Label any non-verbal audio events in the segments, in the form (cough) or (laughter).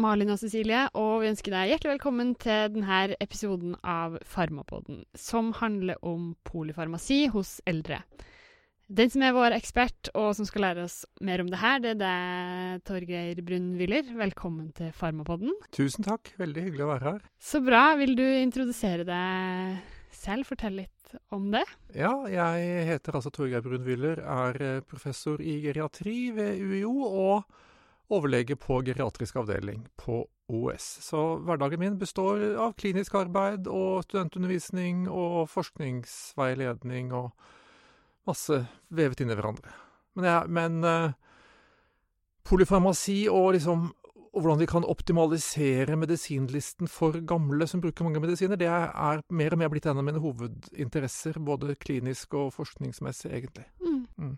Malin og Cecilie, og vi ønsker deg hjertelig velkommen til denne episoden av Farmapodden, som handler om polifarmasi hos eldre. Den som er vår ekspert, og som skal lære oss mer om det her, det er deg, Torgeir Brun-Willer. Velkommen til Farmapodden. Tusen takk. Veldig hyggelig å være her. Så bra. Vil du introdusere deg selv? Fortell litt om det? Ja, jeg heter altså Torgeir Brun-Willer, er eh, professor i geriatri ved UiO og overlege på geriatrisk avdeling på OS. Så hverdagen min består av klinisk arbeid og studentundervisning og forskningsveiledning og masse vevet inn i hverandre. Men, jeg, men uh, polyfarmasi og liksom og hvordan vi kan optimalisere medisinlisten for gamle som bruker mange medisiner, det er mer og mer blitt en av mine hovedinteresser, både klinisk og forskningsmessig, egentlig. Mm. Mm.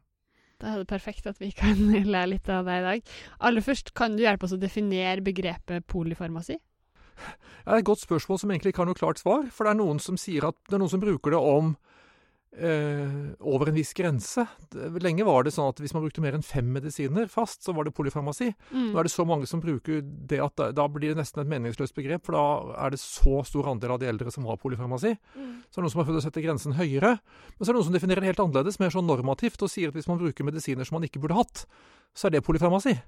Da er det perfekt at vi kan (laughs) lære litt av deg i dag. Aller først, kan du hjelpe oss å definere begrepet polyfarmasi? Det er et godt spørsmål som egentlig ikke har noe klart svar. For det er noen som sier at det er noen som bruker det om over en viss grense. Lenge var det sånn at hvis man brukte mer enn fem medisiner fast, så var det polyfarmasi. Mm. Nå er det så mange som bruker det at da, da, blir det nesten et meningsløst begrep, for da er det så stor andel av de eldre som har polyfarmasi. Mm. Så er det noen som har prøvd å sette grensen høyere. Men så er det noen som definerer det helt annerledes, mer sånn normativt, og sier at hvis man bruker medisiner som man ikke burde hatt, så er det polyfarmasi.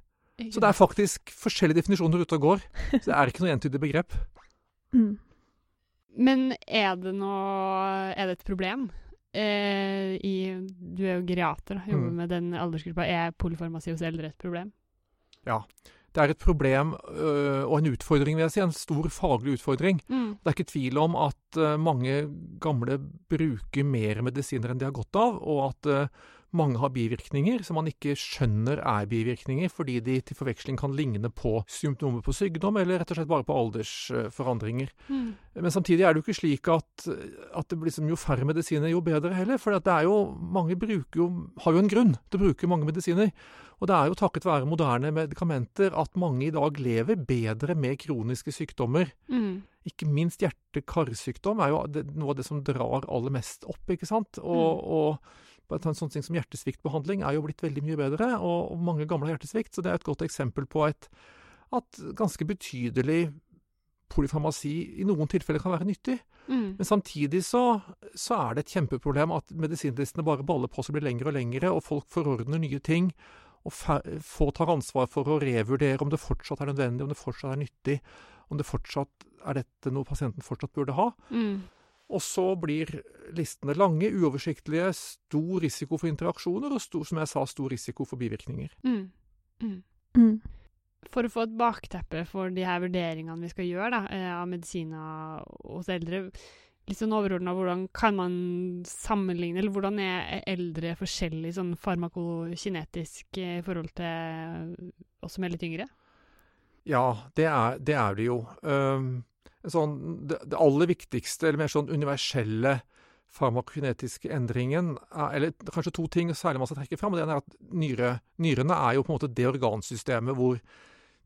Så det er faktisk forskjellige definisjoner ute og går. Så det er ikke noe entydig begrep. Mm. Men er det noe Er det et problem? Eh, i Du er jo geriater, jobber mm. med den aldersgruppa. Er polyfarmasi hos eldre et problem? Ja. Det er et problem øh, og en utfordring, vil jeg si. En stor faglig utfordring. Mm. Det er ikke tvil om at øh, mange gamle bruker mer medisiner enn de har godt av, og at øh, mange har bivirkninger som man ikke skjønner er bivirkninger, fordi de til forveksling kan ligne på symptomer på sykdom, eller rett og slett bare på aldersforandringer. Mm. Men samtidig er det jo ikke slik at, at det liksom, jo færre medisiner, jo bedre heller. For det er jo, mange jo, har jo en grunn til å bruke mange medisiner. Og det er jo takket være moderne medikamenter at mange i dag lever bedre med kroniske sykdommer. Mm. Ikke minst hjerte-karsykdom er jo noe av det som drar aller mest opp, ikke sant. Og, mm. og en sånn ting som hjertesviktbehandling er jo blitt veldig mye bedre, og, mange gamle har hjertesvikt, så det er et godt eksempel på et, at ganske betydelig polyfarmasi i noen tilfeller kan være nyttig. Mm. Men samtidig så, så, er det et kjempeproblem at medisinlistene bare baller på seg blir lengre og lengre, og folk forordner nye ting. Og få tar ansvar for å revurdere om det fortsatt er nødvendig, om det fortsatt er nyttig, om det fortsatt er dette noe pasienten fortsatt burde ha. Mm. Og så blir listene lange, uoversiktlige, stor risiko for interaksjoner og stor, som jeg sa, stor risiko for bivirkninger. Mm. Mm. Mm. For å få et bakteppe for de her vurderingene vi skal gjøre da, eh, av medisiner hos eldre, litt sånn overordna, hvordan kan man sammenligne, eller hvordan er eldre forskjellig sånn farmakokinetisk i forhold til oss som er litt yngre? Ja, det er det, er det jo. Um, sånn, det, det, aller viktigste, eller mer sånn universelle farmakokinetiske endringen Eller kanskje to ting særlig man skal trekke fram. Det ene er at nyre, nyrene er jo på en måte det organsystemet hvor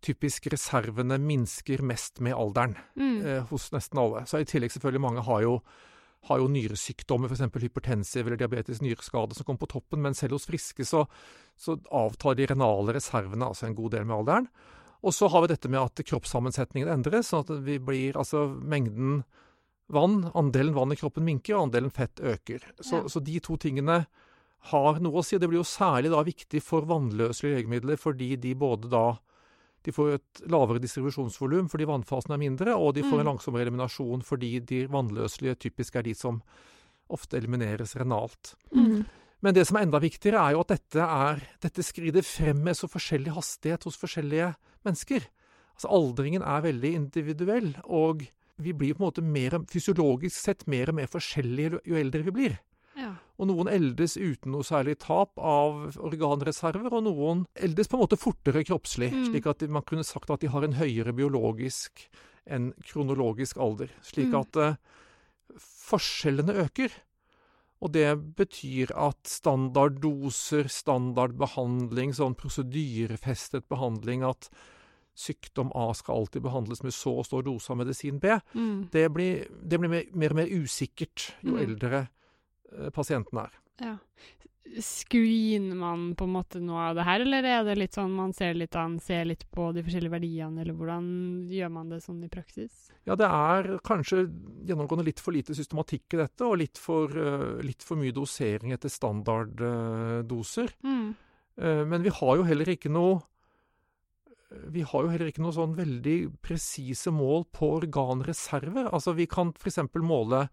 typisk reservene minsker mest med alderen mm. eh, hos nesten alle. Så i tillegg selvfølgelig mange har jo, har jo nyresykdommer, f.eks. hypertensiv eller diabetisk nyreskade som kommer på toppen, men selv hos friske så, så avtar de renale reservene altså en god del med alderen. Og så har vi dette med at kroppssammensetningen endres, sånn at vi blir Altså mengden vann, andelen vann i kroppen minker, og andelen fett øker. Så, ja. så de to tingene har noe å si. Det blir jo særlig da viktig for vannløselige legemidler, fordi de både da de får et lavere distribusjonsvolum fordi vannfasen er mindre, og de får en mm. langsommere eliminasjon fordi de vannløselige typisk er de som ofte elimineres renalt. Mm. Men det som er enda viktigere, er jo at dette, er, dette skrider frem med så forskjellig hastighet hos forskjellige mennesker. Altså Aldringen er veldig individuell, og vi blir på en måte mer, fysiologisk sett mer og mer forskjellige jo eldre vi blir. Ja. Og noen eldes uten noe særlig tap av organreserver, og noen eldes på en måte fortere kroppslig. Mm. Slik at man kunne sagt at de har en høyere biologisk enn kronologisk alder. Slik mm. at uh, forskjellene øker. Og det betyr at standarddoser, standardbehandling, sånn prosedyrefestet behandling, at sykdom A skal alltid behandles med så og stor dose av medisin B, mm. det, blir, det, blir, mer, mer og mer usikkert jo mm. eldre eh, pasienten er. Ja. Screener man på en måte noe av det her, eller er det litt sånn man ser litt an, ser litt på de forskjellige verdiene, eller hvordan gjør man det sånn i praksis? Ja, det er kanskje gjennomgående litt for lite systematikk i dette, og litt for, uh, litt for mye dosering etter standarddoser. Uh, mm. uh, men vi har jo heller ikke noe vi har jo heller ikke noe sånn veldig presise mål på organreserver. Altså, vi kan f.eks. måle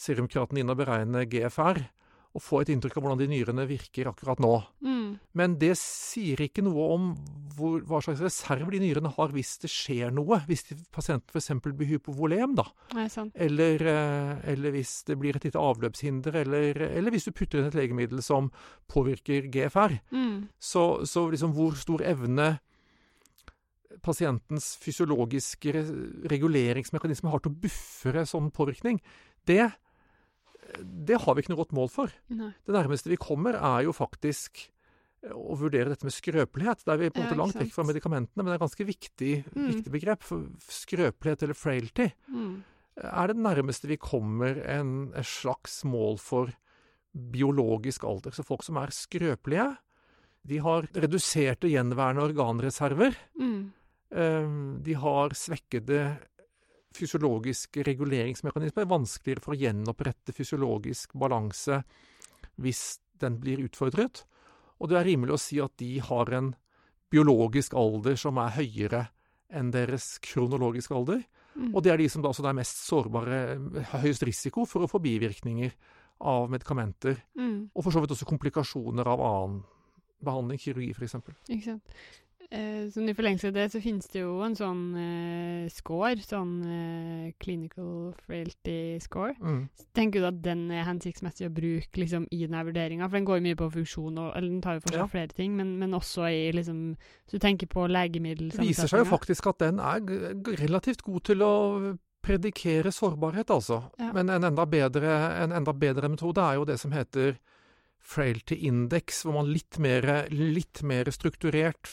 serumkreatinin og beregne GFR og få et inntrykk av hvordan de nyrene virker akkurat nå. Mm. Men det sier ikke noe om hvor, hva slags reserver de nyrene har hvis det skjer noe. Hvis pasienten f.eks. blir hypovolem, da. Eller, eh, eller, hvis det blir et lite avløpshinder, eller, eller, hvis du putter inn et legemiddel som påvirker GFR. Mm. Så, så liksom hvor stor evne pasientens fysiologiske reguleringsmekanisme har til å buffere sånn påvirkning, det, det har vi ikke noe godt mål for. Nei. Det nærmeste vi kommer, er jo faktisk å vurdere dette med skrøpelighet. Da er vi på en måte ja, langt vekk fra medikamentene, men det er et ganske viktig, mm. viktig begrep. For skrøpelighet eller frailty mm. er det nærmeste vi kommer en, en, slags mål for biologisk alder. Så folk som er skrøpelige, de har reduserte gjenværende organreserver. Mm. Ehm, de har svekkede fysiologiske reguleringsmekanismer. Vanskeligere for å gjenopprette fysiologisk balanse hvis den blir utfordret. Og det er rimelig å si at de har en biologisk alder som er høyere enn deres kronologiske alder. Mm. Og det er de som da er mest sårbare, høyest risiko for å få bivirkninger av medikamenter. Mm. Og for så vidt også komplikasjoner av annen behandling, kirurgi f.eks. Eh, sånn I forlengelse av det så finnes det jo en sånn eh, score, sånn eh, clinical frailty score. Mm. Tenker du at den er hensiktsmessig å bruke liksom, i denne vurderinga? For den går jo mye på funksjon, og, eller den tar jo for seg ja. flere ting, men, men, også i liksom Hvis du tenker på legemiddel Det viser seg jo faktisk at den er relativt god til å predikere sårbarhet, altså. Ja. Men en enda, bedre, en enda bedre metode er jo det som heter frailty index, hvor man litt mer, litt mer strukturert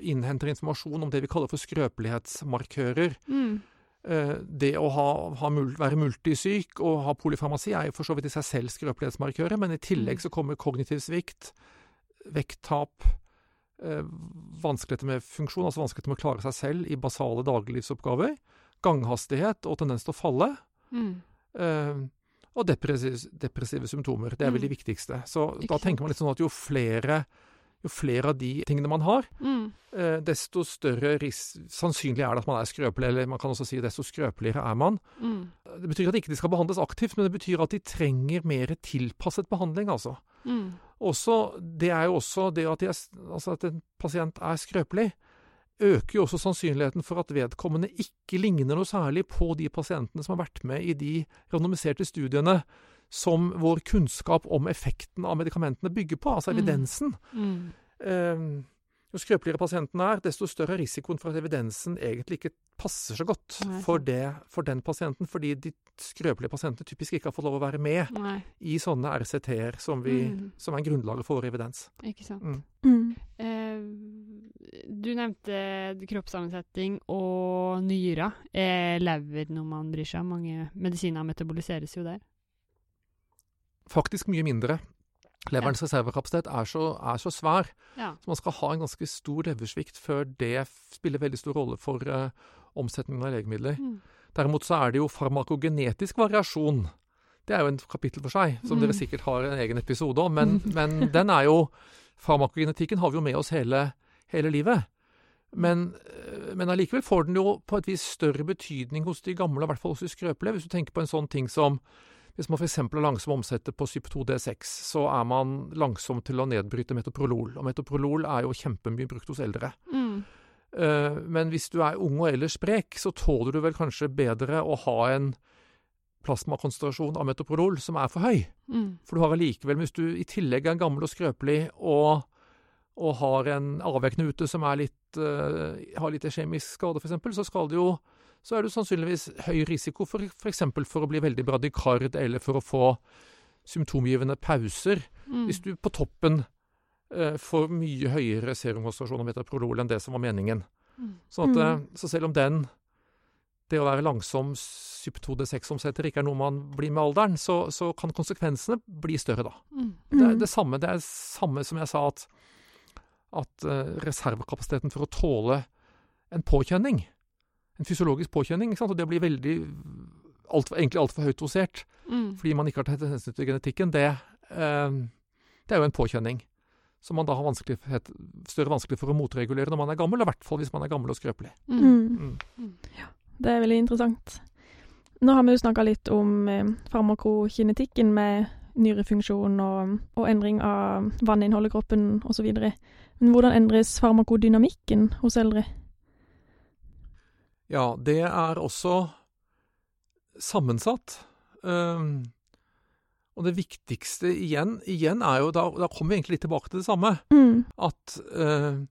innhenter informasjon om det vi kaller for skrøpelighetsmarkører. Mm. Eh, det å ha, ha, være multisyk og ha polyfarmasi er jo for så vidt i seg selv skrøpelighetsmarkører, men i tillegg mm. så kommer kognitiv svikt, vekttap, eh, vanskeligheter med funksjon, altså vanskeligheter med å klare seg selv i basale dagliglivsoppgaver, ganghastighet og tendens til å falle. Mm. Eh, og depressive, depressive, symptomer. Det er vel de mm. viktigste. Så da tenker man litt sånn at jo flere jo flere av de tingene man har, mm. eh, desto større sannsynlig er det at man er skrøpelig. Eller man kan også si desto skrøpeligere er man. Mm. Det betyr at ikke de skal behandles aktivt, men det betyr at de trenger mer tilpasset behandling, altså. Mm. Også, det er jo også det at, de er, altså at en pasient er skrøpelig, øker jo også sannsynligheten for at vedkommende ikke ligner noe særlig på de pasientene som har vært med i de randomiserte studiene som vår kunnskap om effekten av medikamentene bygger på, altså mm. evidensen. Mm. Mm. jo skrøpeligere pasienten er, desto større er risikoen for at evidensen egentlig ikke passer så godt for, det, for, den pasienten, fordi de skrøpelige pasientene typisk ikke har fått lov å være med Nei. i sånne RCT-er som, mm. som, er grunnlaget for vår evidens. Ikke sant. Mm. Mm. Eh, du nevnte kroppssammensetning og nyrer. Er lever noe man bryr seg om? Mange medisiner metaboliseres jo der faktisk mye mindre. Leverens ja. reservekapasitet er, er, så svær, ja. så man skal ha en ganske stor leversvikt før det spiller veldig stor rolle for uh, omsetningen av legemidler. Mm. Derimot så er det jo farmakogenetisk variasjon. Det er jo en kapittel for seg, som mm. dere sikkert har en egen episode om. Men, (laughs) men den er jo Farmakogenetikken har vi jo med oss hele, hele livet. Men, eh, men allikevel får den jo på et vis større betydning hos de gamle, i hvert fall hos de skrøpelige. Hvis du tenker på en sånn ting som hvis man f.eks. er langsom omsetter på CYP2D6, så er man langsom til å nedbryte metoprolol. Og metoprolol er jo kjempemye brukt hos eldre. Mm. Uh, men hvis du er ung og ellers sprek, så tåler du vel kanskje bedre å ha en plasmakonsentrasjon av metoprolol som er for høy. Mm. For du har allikevel, hvis du i tillegg er gammel og skrøpelig og, og har en avvekende som litt, uh, har litt kjemisk skade, f.eks., så skal det jo så er du sannsynligvis høy risiko for f.eks. For, for å bli veldig bradikard, eller for å få symptomgivende pauser. Mm. Hvis du på toppen eh, får mye høyere serumkonsentrasjon av metaprolol enn det som var meningen. Mm. Sånn at, mm. Eh, så selv om den, det å være langsom SYP2D6-omsetter ikke er noe man blir med alderen, så, så kan konsekvensene bli større da. Mm. Det er det samme, det er samme som jeg sa, at, at uh, reservekapasiteten for å tåle en påkjenning, en fysiologisk påkjenning, ikke sant? og det blir veldig alt, egentlig altfor høyt dosert Mm. fordi man ikke har tatt hensyn til genetikken, det, eh, det er jo en påkjenning. Som man da har vanskelighet, større vanskelig for å motregulere når man er gammel, og i hvert fall hvis man er gammel og skrøpelig. Mm. Mm. Ja, Det er veldig interessant. Nå har vi jo snakka litt om eh, farmakokinetikken med nyrefunksjon og, og endring av vanninnhold i kroppen osv. Men hvordan endres farmakodynamikken hos eldre? Ja, det er også sammensatt. Um, og det viktigste igjen, igjen er jo da, da kommer vi egentlig litt tilbake til det samme. Mm. At uh,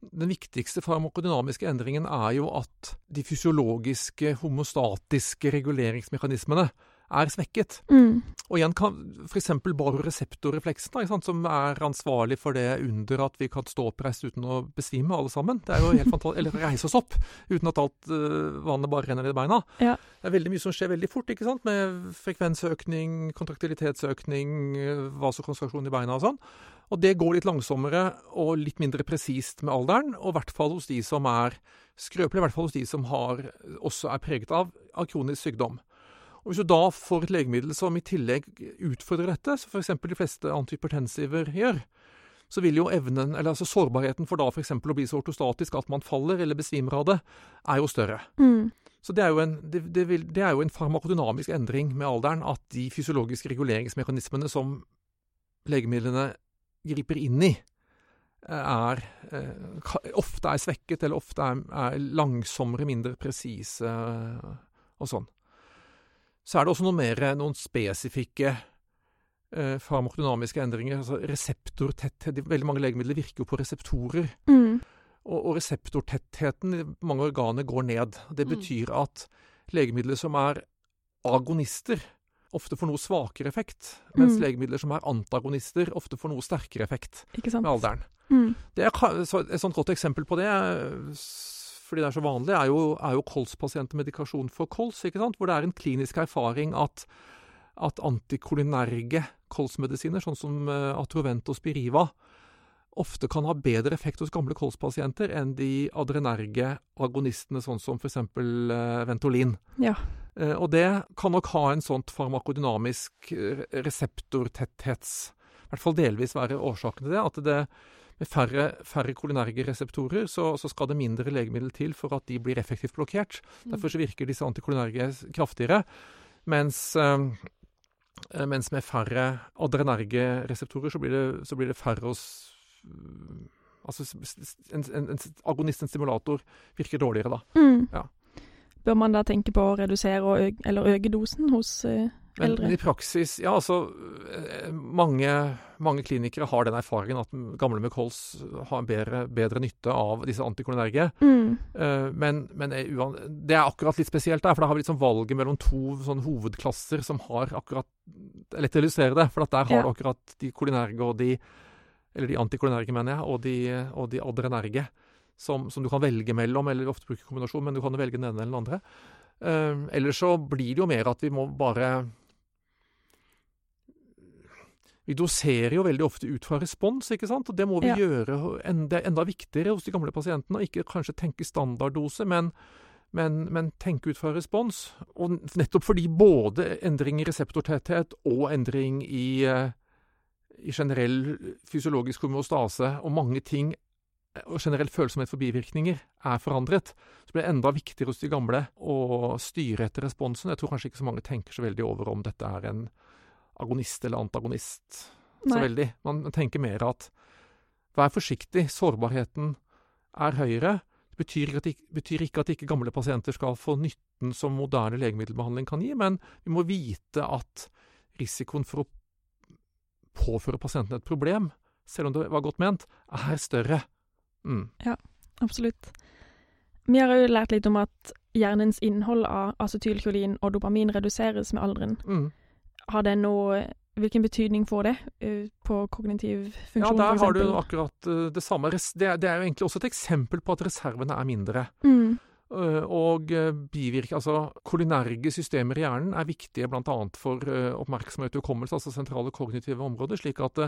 den viktigste farmakodynamiske endringen er jo at de fysiologiske, homostatiske reguleringsmekanismene er svekket. Mm. Og igjen kan f.eks. baroreseptorrefleksen, da, sant, som er ansvarlig for det under at vi kan stå oppreist uten å besvime alle sammen. Det er jo helt fantastisk. Eller reise oss opp uten at alt uh, vannet bare renner i beina. Ja. Det er veldig mye som skjer veldig fort, ikke sant, med frekvensøkning, kontraktilitetsøkning, uh, vasokonsentrasjon i beina og sånn. Og det går litt langsommere og litt mindre presist med alderen, og i hvert fall hos de som er skrøpelige, i hvert fall hos de som har, også er preget av, av kronisk sykdom. Og Hvis du da får et legemiddel som i tillegg utfordrer dette, som f.eks. de fleste antihypertensiver gjør, så vil jo evnen, eller altså sårbarheten for da f.eks. å bli så ortostatisk at man faller eller besvimer av det, er jo større. Mm. Så det er, jo en, det, det vil, det er jo en farmakodynamisk endring med alderen, at de fysiologiske reguleringsmekanismene som legemidlene griper inn i, er, eh, ofte er svekket, eller ofte er, er langsommere, mindre presise og sånn. Så er det også noe mer, noen spesifikke eh, farmakodynamiske endringer. altså Reseptortetthet Veldig mange legemidler virker jo på reseptorer. Mm. Og, og reseptortettheten i mange organer går ned. Det Mm. betyr at legemidler som er agonister, ofte får noe svakere effekt. Mens Mm. legemidler som er antagonister, ofte får noe sterkere effekt med alderen. Mm. Det er, så et sånt godt eksempel på det, eh, s- fordi det er så vanlig, er jo, er jo kolspasienter medikasjon for kols, ikke sant? hvor det er en klinisk erfaring at, at antikolinerge kolsmedisiner, sånn som uh, Atrovent og Spiriva, ofte kan ha bedre effekt hos gamle kolspasienter enn de adrenerge agonistene, sånn som f.eks. Uh, Ventolin. Ja. Eh, og det kan nok ha en sånt farmakodynamisk eh, reseptortetthets I hvert fall delvis være årsaken til det. At det med færre, færre kolinerge reseptorer, så, så skal det mindre legemiddel til for at de blir effektivt blokkert. Mm. Derfor så virker disse antikolinerge kraftigere. Mens, eh, mens med færre adrenerge reseptorer, så blir det, så blir det færre hos Altså s- s- en, en, en agonist, en stimulator, virker dårligere da. Mm. Ja. Bør man da tenke på å redusere og eller øke dosen hos eh, Men, eldre? men i praksis Ja, altså eh, mange, mange klinikere har den erfaringen at gamle med kols har bedre, bedre nytte av disse antikolinerge. Mm. Uh, men, men er uan, det er akkurat litt spesielt der, for da har vi liksom valget mellom to sånn hovedklasser som har akkurat Det er lett å illustrere det, for at der har Ja. du akkurat de kolinerge og de Eller de antikolinerge, mener jeg, og de, og de adrenerge. Som, som du kan velge mellom, eller ofte bruker kombinasjon, men du kan velge den ene eller den andre. Uh, ellers så blir det jo mer at vi må bare Vi doserer jo veldig ofte ut fra respons, ikke sant? og det må vi Ja. gjøre enda, enda viktigere hos de gamle pasientene. Ikke kanskje tenke standarddose, men, men, men tenke ut fra respons. Og nettopp fordi både endring i reseptortetthet og endring i, eh, i generell fysiologisk homostase og mange ting og generell følsomhet for bivirkninger er forandret, så blir det enda viktigere hos de gamle å styre etter responsen. Jeg tror kanskje ikke så mange tenker så veldig over om dette er en agonist eller antagonist så veldig. Man tenker mer at vær forsiktig, sårbarheten er høyere. Det betyr ikke, at, ikke- betyr ikke at ikke gamle pasienter skal få nytten som moderne legemiddelbehandling kan gi, men vi må vite at risikoen for å påføre pasienten et problem, selv om det var godt ment, er større. Mm. Absolutt. Vi har jo lært litt om at hjernens innhold av acetylkolin og dopamin reduseres med alderen. Mm. Har det noe Hvilken betydning får det eh, på kognitiv funksjon? Ja, der har du akkurat eh, det samme. Det er, det er jo egentlig også et eksempel på at reservene er mindre. Mm. Uh, og bivirke, altså Kolinerge systemer i hjernen er viktige bl.a. for oppmerksomhet og hukommelse, altså sentrale kognitive områder, slik at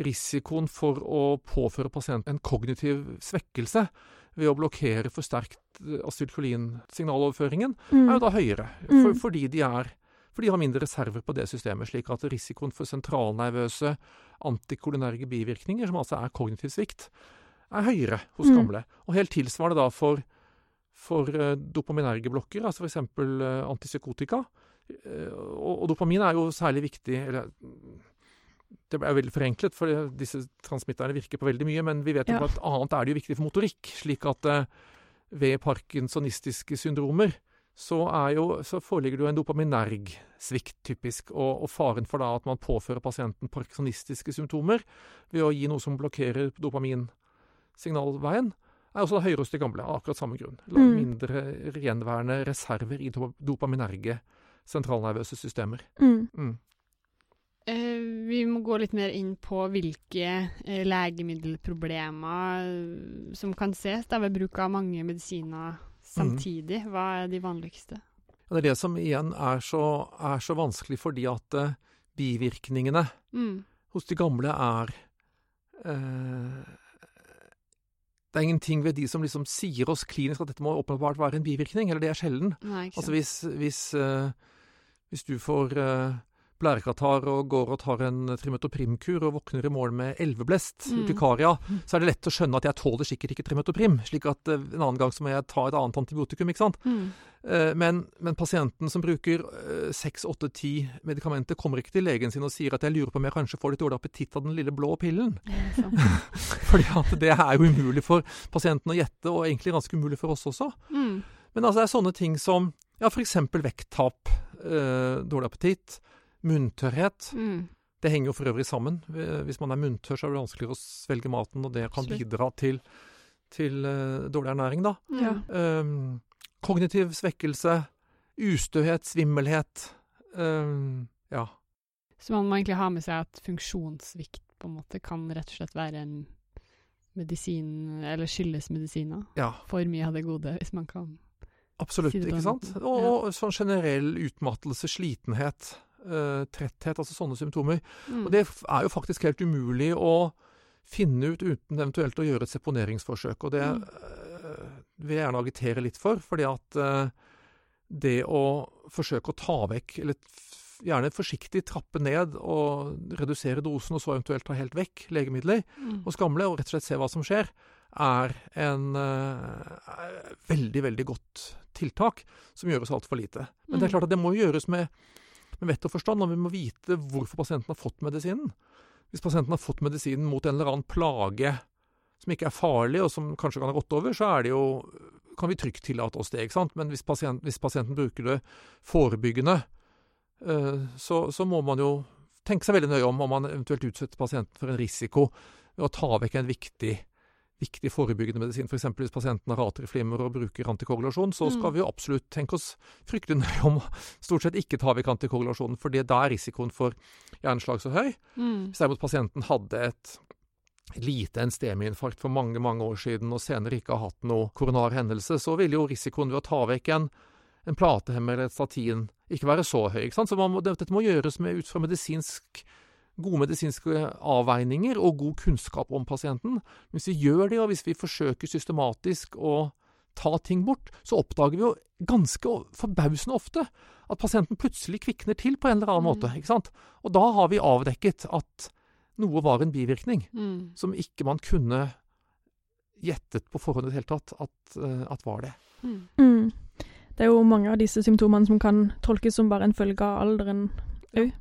risikoen for å påføre pasienten en kognitiv svekkelse ved å blokkere for sterkt acetylcholinsignaloverføringen, mm. er jo da høyere. For, mm. fordi, de er, fordi de har mindre reserver på det systemet, slik at risikoen for sentralnervøse antikolinerge bivirkninger, som altså er kognitiv svikt, er høyere hos mm. gamle. Og helt tilsvarende da for, for uh, dopaminerge blokker, altså f.eks. Uh, antipsykotika. Uh, og, og, dopamin er jo særlig viktig eller, Det er veldig forenklet, for disse transmitterne virker på veldig mye, men vi vet jo ja. blant annet er det jo viktig for motorikk. slik at uh, ved parkinsonistiske syndromer så, jo, så, foreligger det jo en dopaminerg svikt, typisk. Og, og, faren for da at man påfører pasienten parkinsonistiske symptomer ved å gi noe som blokkerer dopaminsignalveien, er også høyere hos de gamle, av akkurat samme grunn. Mm. Mindre gjenværende reserver i dopaminerge sentralnervøse systemer. Mm. Mm. Eh, vi må gå litt mer inn på hvilke eh, legemiddelproblemer eh, som kan ses da, ved bruk av mange medisiner samtidig. Mm. Hva er de vanligste? Det er det som igjen er så, er så vanskelig, fordi at uh, bivirkningene mm. hos de gamle er uh, det er ingenting ved de som liksom sier oss klinisk at dette må åpenbart være en bivirkning, eller det er sjelden. Nei, altså hvis, hvis, uh, hvis, du får uh, blærekatarr og går og tar en trimetoprimkur og våkner i morgen med elveblest, mm. urtikaria, så er det lett å skjønne at jeg tåler sikkert ikke trimetoprim, slik at uh, en annen gang så må jeg ta et annet antibiotikum, ikke sant. Mm. Uh, men, men, pasienten som bruker seks, åtte, ti medikamenter, kommer ikke til legen sin og sier at jeg lurer på om jeg kanskje får litt dårlig appetitt av den lille blå pillen. (laughs) Fordi at det er jo umulig for pasienten å gjette, og egentlig ganske umulig for oss også. Mm. Men altså det er sånne ting som ja, f.eks. vekttap, øh, dårlig appetitt, Munntørrhet. Mm. Det henger jo for øvrig sammen. Hvis man er munntørr, så er det vanskeligere å svelge maten, og det kan bidra til, til uh, dårlig ernæring, da. Ja. Um, kognitiv svekkelse, ustøhet, svimmelhet. Um, ja. Så man må egentlig ha med seg at funksjonssvikt på en måte kan rett og slett være en medisin, eller skyldes medisiner. Ja. For mye av det gode, hvis man kan Absolutt, si det ikke sant? Og, og sånn generell utmattelse, slitenhet uh, tretthet, altså sånne symptomer. Mm. Og det er jo faktisk helt umulig å finne ut uten eventuelt å gjøre et seponeringsforsøk. Og det mm. uh, vil jeg gjerne agitere litt for, fordi at uh, det å forsøke å ta vekk, eller gjerne forsiktig trappe ned og redusere dosen, og så eventuelt ta helt vekk legemidler mm. hos gamle, og rett og slett se hva som skjer, er en uh, veldig, veldig godt tiltak som gjøres altfor lite. Men det er mm. klart at det må gjøres med med vett og forstand, og vi må vite hvorfor pasienten har fått medisinen. Hvis pasienten har fått medisinen mot en eller annen plage som ikke er farlig, og som kanskje kan ha rått over, så er det jo, kan vi trygt tillate oss det. ikke sant? Men hvis, pasient, hvis pasienten bruker det forebyggende, uh, så, så, må man jo tenke seg veldig nøye om om man eventuelt utsetter pasienten for en risiko ved å ta vekk en viktig viktig forebyggende medisin. F.eks. hvis pasienten har atrieflimmer og bruker antikoagulasjon, så skal mm. vi jo absolutt tenke oss fryktelig nøye om stort sett ikke ta vekk antikoagulasjonen, for da er risikoen for hjerneslag så høy. Mm. Hvis derimot pasienten hadde et lite enstemiinfarkt for mange mange år siden, og senere ikke har hatt noe koronar hendelse, så vil jo risikoen ved å ta vekk en, en platehemmer eller et statin ikke være så høy. ikke sant? Så må, dette må gjøres med, ut fra medisinsk gode medisinske avveininger og god kunnskap om pasienten. Hvis vi gjør det, og hvis vi forsøker systematisk å ta ting bort, så oppdager vi jo ganske forbausende ofte at pasienten plutselig kvikner til på en eller annen mm. måte. ikke sant? Og da har vi avdekket at noe var en bivirkning mm. som ikke man kunne gjettet på forhånd i det hele tatt at, uh, at var det. Mm. mm. Det er jo mange av disse symptomene som kan tolkes som bare en følge av alderen òg.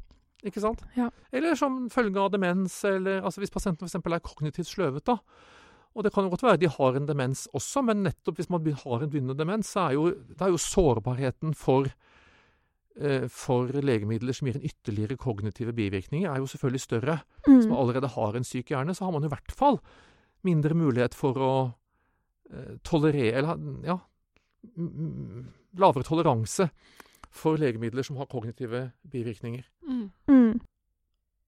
Ikke sant? Ja. Eller som følge av demens, eller altså hvis pasienten f.eks. er kognitivt sløvet. da. Og det kan jo godt være de har en demens også, men nettopp hvis man har en begynnende demens, så er jo, det er jo sårbarheten for, eh, for legemidler som gir en ytterligere kognitive bivirkninger, er jo selvfølgelig større. Mm. Hvis man allerede har en syk hjerne, så har man i hvert fall mindre mulighet for å eh, tolerere Eller ja lavere toleranse for legemidler som har kognitive bivirkninger. Mm. Mm.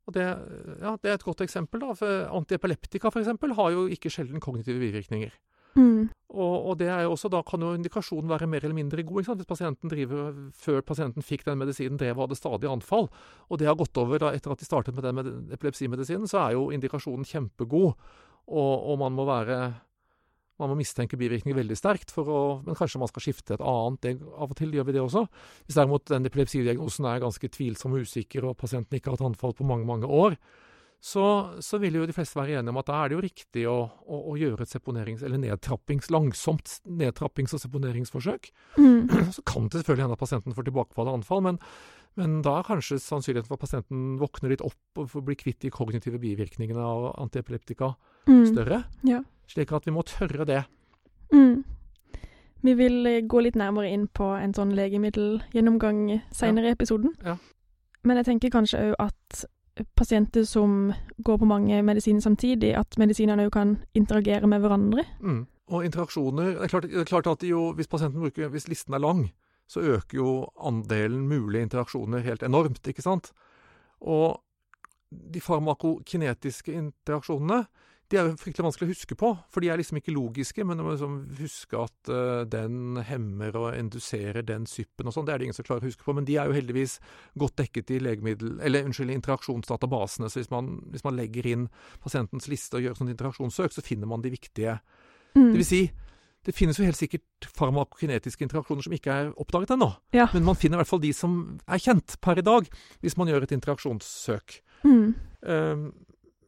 Og det, ja, det, er et godt eksempel. da, for Antiepileptika for eksempel, har jo ikke sjelden kognitive bivirkninger. Mm. Og, og, det er jo også, da kan jo indikasjonen være mer eller mindre god. Hvis pasienten driver, Før pasienten fikk den medisinen, drev og hadde stadig anfall, og det har gått over da, etter at de startet med den med epilepsimedisinen, så er jo indikasjonen kjempegod. Og, og man må være man må mistenke bivirkninger veldig sterkt, for å, men kanskje man skal skifte et annet. Det, av og til gjør vi det også. Hvis derimot den epilepsidiagnosen er ganske tvilsom og usikker, og pasienten ikke har hatt anfall på mange, mange år, så, så, vil jo de fleste være enige om at da er det jo riktig å, å, å gjøre et seponerings- eller nedtrappings, langsomt nedtrappings- og seponeringsforsøk. Mm. (clears throat) Så kan det selvfølgelig hende at pasienten får tilbakefall av anfall, men, men da er kanskje sannsynligheten for at pasienten våkner litt opp og blir kvitt de kognitive bivirkningene av antiepileptika mm. større. Ja. Slik at vi må tørre det. Mm. Vi vil eh, gå litt nærmere inn på en sånn legemiddelgjennomgang seinere ja. i episoden. Ja. Men jeg tenker kanskje òg at pasienter som går på mange medisiner samtidig, at medisinene òg kan interagere med hverandre. Mm. Og interaksjoner Det er klart, det er klart at jo, hvis bruker, hvis listen er lang, så øker jo andelen mulige interaksjoner helt enormt, ikke sant? Og de farmakokinetiske interaksjonene de er jo fryktelig vanskelig å huske på, for de er liksom ikke logiske. Men du må liksom huske at uh, den hemmer og induserer den syppen og sånn, det er det ingen som klarer å huske på. Men de er jo heldigvis godt dekket i legemiddel, eller unnskyld, interaksjonsdatabasene. Så hvis man, hvis man legger inn pasientens liste og gjør sånn interaksjonssøk, så finner man de viktige. Mm. Det vil si, det finnes jo helt sikkert farmakokinetiske interaksjoner som ikke er oppdaget ennå. Ja. Men man finner i hvert fall de som er kjent per i dag, hvis man gjør et interaksjonssøk. Mm. Um,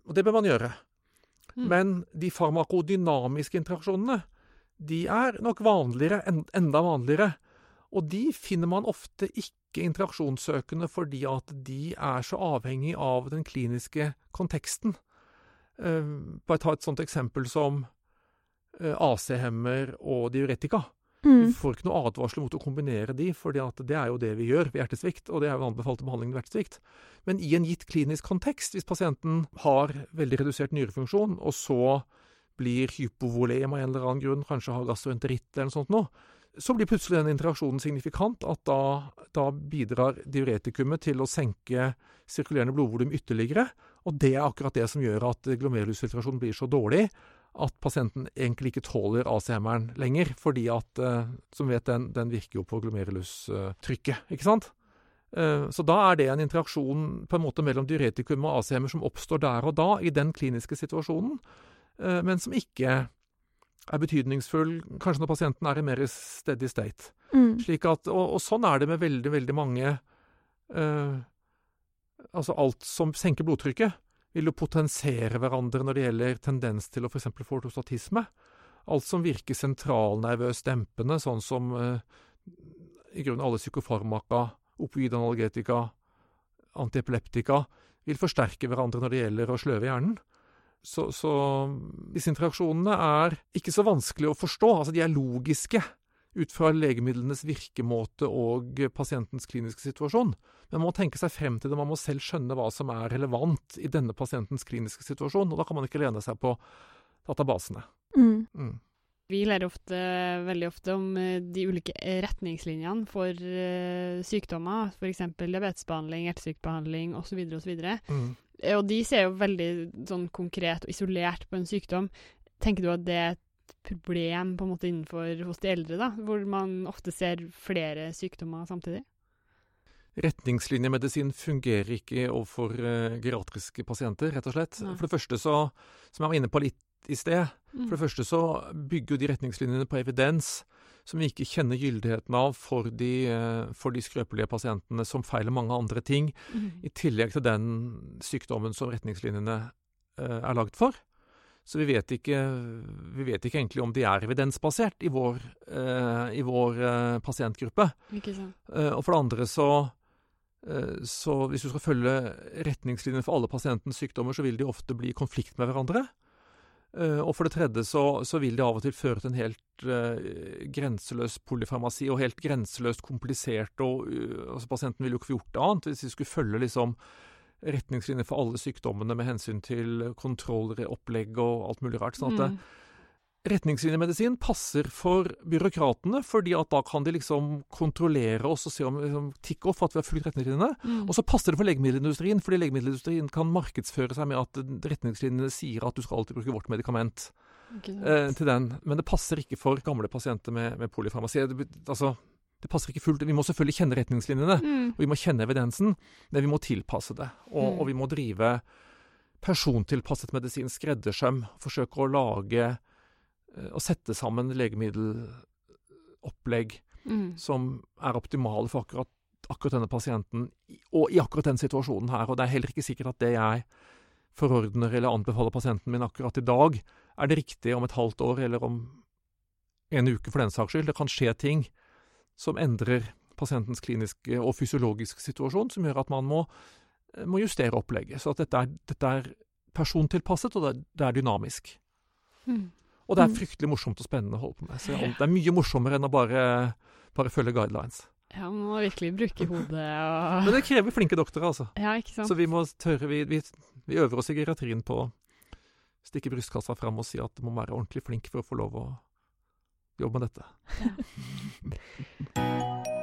og det bør man gjøre. Mm. Men de farmakodynamiske interaksjonene, de er nok vanligere, enda vanligere. Og de finner man ofte ikke interaksjonssøkende fordi at de er så avhengig av den kliniske konteksten. Uh, bare ta et sånt eksempel som AC-hemmer og diuretika. Mm. Du får ikke noe advarsel mot å kombinere de, for det er jo det vi gjør ved hjertesvikt, og det er jo anbefalte behandling ved hjertesvikt. Men i en gitt klinisk kontekst, hvis pasienten har veldig redusert nyrefunksjon, og så blir hypovolem av en eller annen grunn, kanskje har gastroenteritt eller noe sånt noe, så blir plutselig den interaksjonen signifikant at da, da bidrar diuretikumet til å senke sirkulerende blodvolum ytterligere. Og det er akkurat det som gjør at glomerulusfiltrasjonen blir så dårlig at pasienten egentlig ikke tåler AC-hemmeren lenger, fordi at, eh, som vet, den, den virker jo på glomerulus-trykket, ikke sant? Eh, så da er det en interaksjon på en måte mellom diuretikum og AC-hemmer som oppstår der og da, i den kliniske situasjonen, eh, men som ikke er betydningsfull kanskje når pasienten er i mer steady state. Mm. Slik at, og, og, sånn er det med veldig, veldig mange uh, Altså alt som senker blodtrykket vil jo potensere hverandre når det gjelder tendens til å f.eks. få ortostatisme. Alt som virker sentralnervøst dempende, sånn som eh, i grunnen alle psykofarmaka, opioidanalgetika, antiepileptika, vil forsterke hverandre når det gjelder å sløve hjernen. Så, så disse interaksjonene er ikke så vanskelig å forstå. Altså, de er logiske ut fra legemidlenes virkemåte og pasientens kliniske situasjon. Men man må tenke seg frem til det, man må selv skjønne hva som er relevant i denne pasientens kliniske situasjon. Og da kan man ikke lene seg på databasene. Mm. Mm. Vi lærer ofte, veldig ofte om eh, de ulike retningslinjene for uh, sykdommer, f.eks. diabetesbehandling, hjertesykebehandling osv. osv. Mm. Og de ser jo veldig sånn konkret og isolert på en sykdom. Tenker du at det er et problem på en måte innenfor hos de eldre, da, hvor man ofte ser flere sykdommer samtidig? Retningslinjemedisin fungerer ikke overfor uh, geriatriske pasienter, rett og slett. Nei. For det første så, som jeg var inne på litt i sted, mm. for det første så bygger jo de retningslinjene på evidens som vi ikke kjenner gyldigheten av for de, uh, for de skrøpelige pasientene som feiler mange andre ting, mm. i tillegg til den sykdommen som retningslinjene uh, er lagd for. Så vi vet, ikke, vi vet ikke, egentlig om de er evidensbasert i vår, eh, i vår eh, pasientgruppe. Ikke sant. Uh, og for det andre så, så hvis du skal følge retningslinjene for alle pasientens sykdommer, så vil de ofte bli i konflikt med hverandre. og for det tredje så, så, vil det av og til føre til en helt grenseløs polyfarmasi, og helt grenseløst komplisert, og altså Pasienten ville jo ikke få gjort annet hvis de skulle følge liksom retningslinjer for alle sykdommene med hensyn til kontrollopplegg og alt mulig rart. sånn at mm. Retningslinjemedisin passer for byråkratene, fordi at da kan de liksom kontrollere oss og se om liksom, tikk off at vi har fulgt retningslinjene. Mm. Og så passer det for legemiddelindustrien, fordi legemiddelindustrien kan markedsføre seg med at retningslinjene sier at du skal alltid bruke vårt medikament. eh, til den. Men det passer ikke for gamle pasienter med, med polyfarmasi. Altså, det passer ikke fullt. Vi må selvfølgelig kjenne retningslinjene, Mm. og vi må kjenne evidensen, men vi må tilpasse det. Og, Mm. og vi må drive persontilpasset medisin, skreddersøm. Forsøke å lage eh, og sette sammen legemiddelopplegg Mm. som er optimale for akkurat, akkurat denne pasienten, og i akkurat den situasjonen her. Og det er heller ikke sikkert at det jeg forordner eller anbefaler pasienten min akkurat i dag, er det riktige om et halvt år eller om en uke for den saks skyld. Det kan skje ting som endrer pasientens kliniske og fysiologiske situasjon, som gjør at man må, må justere opplegget. Så at dette er, dette er persontilpasset, og det er, det er dynamisk. Mm. Og det er Mm. fryktelig morsomt og spennende å holde på med. Så det er mye morsommere enn å bare, bare følge guidelines. Ja, man må virkelig bruke (laughs) hodet og Men det krever flinke doktorer, altså. Ja, ikke sant? Så vi må tørre Vi, vi, vi øver oss i geriatrien på å stikke brystkassa fram og si at du må være ordentlig flink for å få lov å jobbe med dette. (laughs)